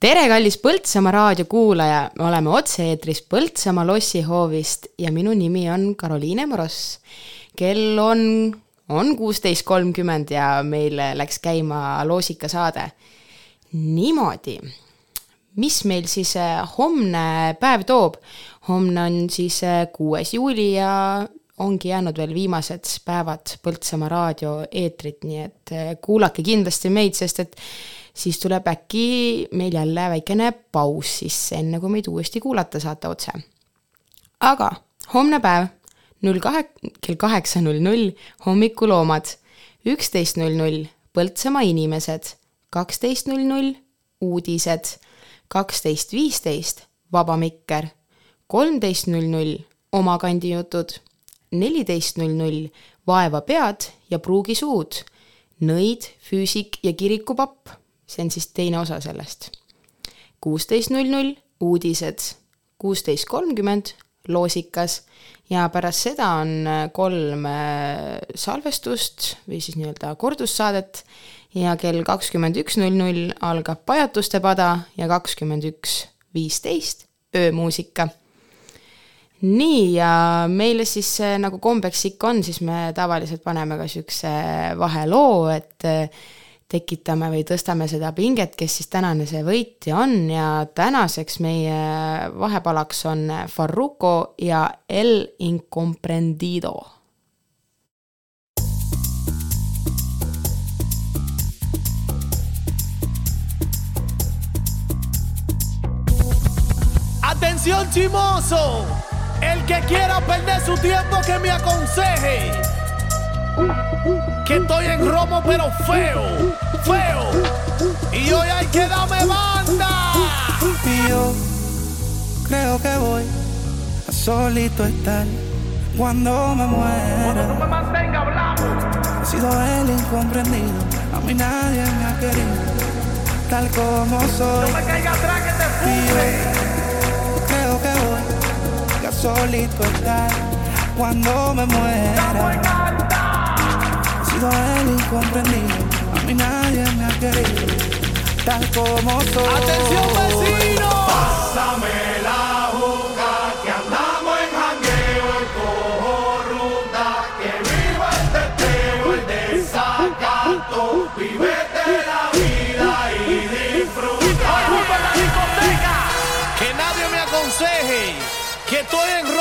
tere, kallis Põltsamaa raadiokuulaja, me oleme otse-eetris Põltsamaa lossihoovist ja minu nimi on Karoliine Moross. kell on, on kuusteist kolmkümmend ja meil läks käima loosikasaade. niimoodi, mis meil siis äh, homne päev toob? homne on siis äh, kuues juuli ja ongi jäänud veel viimased päevad Põltsamaa raadio eetrit, nii et äh, kuulake kindlasti meid, sest et siis tuleb äkki meil jälle väikene paus sisse, enne kui meid uuesti kuulata saate otse. aga homne päev, null kahe, kell kaheksa null null hommikuloomad, üksteist null null Põltsamaa inimesed, kaksteist null null uudised, kaksteist viisteist Vaba Mikker, kolmteist null null Oma kandi jutud, neliteist null null Vaeva pead ja pruugi suud, nõid, füüsik ja kirikupapp. See on siis teine osa sellest. kuusteist null null uudised, kuusteist kolmkümmend loosikas. Ja pärast seda on kolm äh, salvestust või siis nii-öelda kordussaadet ja kell kakskümmend üks null null algab Pajatuste pada ja kakskümmend üks viisteist öömuusika. nii, ja meile siis äh, nagu kombeks ikka on, siis me tavaliselt paneme ka niisuguse vaheloo, et tekitame või tõstame seda pinget, kes siis tänane see võitja on ja tänaseks meie vahepalaks on Farruko ja El Incomprendido. Atención chimoso, el que quiera perder su tiempo que me aconseje que estoy en romo pero feo, feo. Y hoy hay que darme banda. Y yo creo que voy a solito estar cuando me muera. Cuando tú me mantenga hablando. He sido el incomprendido, a mí nadie me ha querido, tal como soy. No me caiga atrás que te Y solito estar cuando me muera. He sido el incomprendido, a mí nadie me ha querido, tal como soy. Atención vecino. Pásame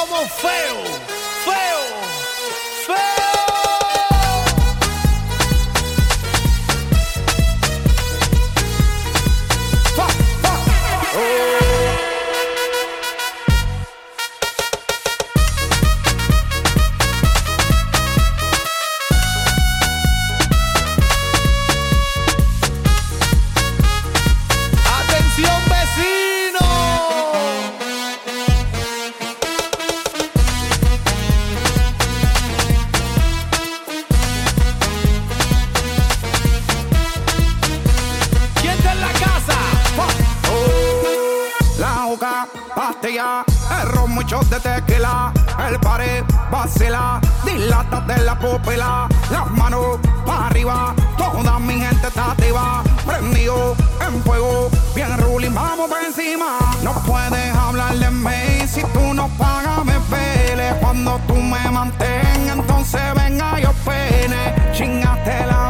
como feo, feo, feo. Vacila, dilata de la pupila, las manos para arriba, toda mi gente está activa, prendido en fuego, bien ruling, vamos por encima. No puedes hablar de mí si tú no pagas, me pele. Cuando tú me mantengas, entonces venga yo pene. Chingaste la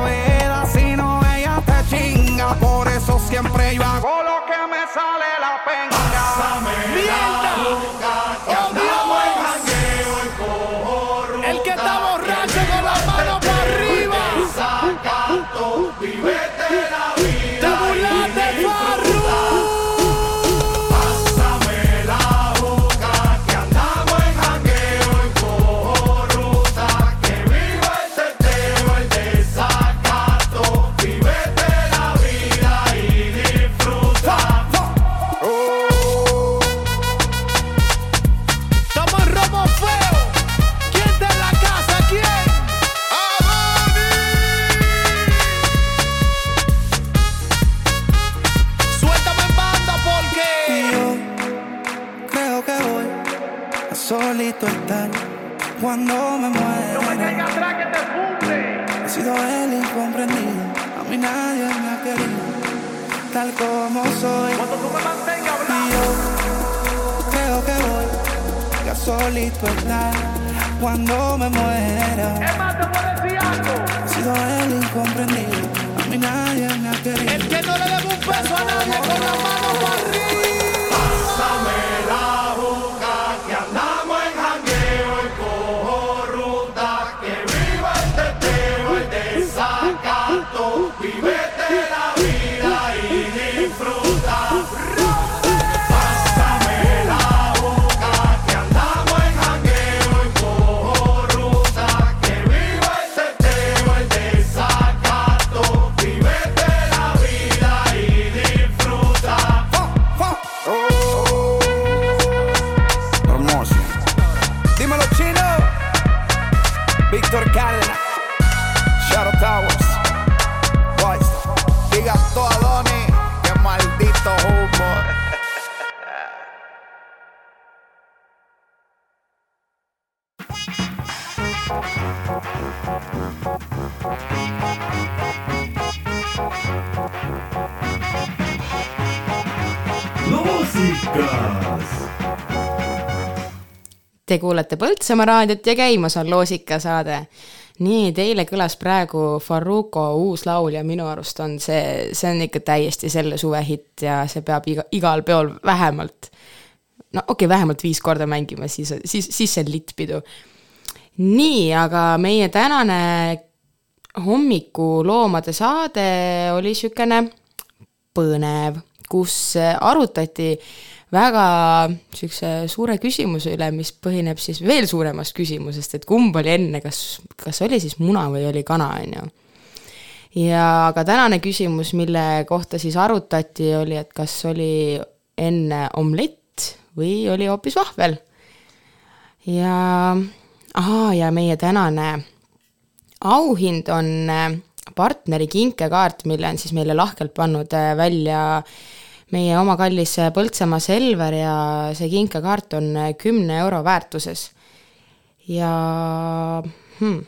solito estar cuando me No me tengas atrás que te funde. He sido el incomprendido, a mí nadie me ha querido, tal como soy. Cuando tú me mantengas hablando. yo creo que voy a solito estar cuando me muera. Shadow Towers. Boys. Diga todo a Donny. Qué maldito humo. Te kuulate Põltsamaa raadiot ja käimas on loosikasaade. Nii, teile kõlas praegu Farruko uus laul ja minu arust on see, see on ikka täiesti selle suve hitt ja see peab iga, igal peol vähemalt, no okei okay,, vähemalt viis korda mängima, siis, siis, siis see on littpidu. nii, aga meie tänane hommikuloomade saade oli niisugune põnev, kus arutati väga niisuguse suure küsimuse üle, mis põhineb siis veel suuremast küsimusest, et kumb oli enne, kas, kas oli siis muna või oli kana, on ju. ja aga tänane küsimus, mille kohta siis arutati, oli, et kas oli enne omlett või oli hoopis vahvel. ja, ahaa, ja meie tänane auhind on äh, partneri kinkekaart, mille on siis meile lahkelt pannud äh, välja meie oma kallis Põltsamaa Selver ja see kinkekaart on kümne euro väärtuses. ja hmm,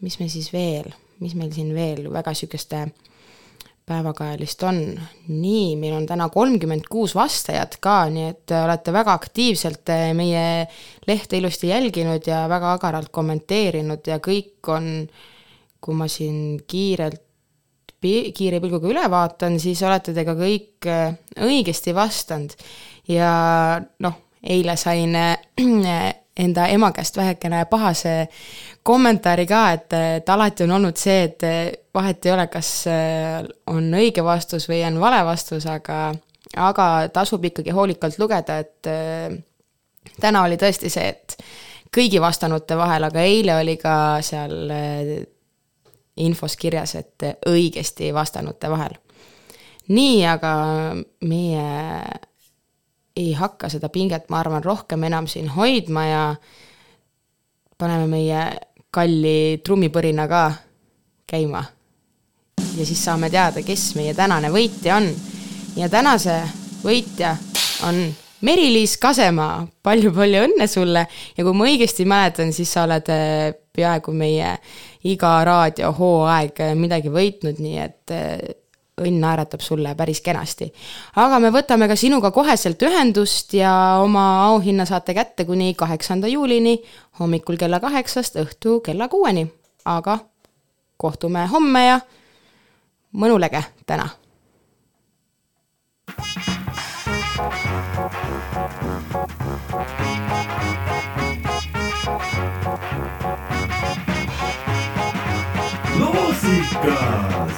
mis me siis veel, mis meil siin veel väga niisuguste päevakajalist on. nii, meil on täna kolmkümmend kuus vastajat ka, nii et olete väga aktiivselt meie lehte ilusti jälginud ja väga agaralt kommenteerinud ja kõik on, kui ma siin kiirelt, kiire pilguga üle vaatan, siis olete te ka kõik äh, õigesti vastanud. ja noh, eile sain äh, enda ema käest vähekene pahase kommentaari ka, et, et alati on olnud see, et vahet ei ole, kas äh, on õige vastus või on vale vastus, aga, aga tasub ikkagi hoolikalt lugeda, et täna oli tõesti see, et kõigi vastanute vahel, aga eile oli ka seal infos kirjas, et õigesti vastanute vahel. nii, aga meie ei hakka seda pinget, ma arvan, rohkem enam siin hoidma ja paneme meie kalli trummipõrina ka käima. ja siis saame teada, kes meie tänane võitja on. ja tänase võitja on Meri-Liis Kasemaa palju,, palju-palju õnne sulle ja kui ma õigesti mäletan, siis sa oled eh, peaaegu meie iga raadiohooaeg midagi võitnud, nii et eh, õnn naeratab sulle päris kenasti. aga me võtame ka sinuga koheselt ühendust ja oma auhinna saate kätte kuni kaheksanda juulini hommikul kella kaheksast õhtu kella kuueni. aga kohtume homme ja mõnulege täna Loosikas. La música!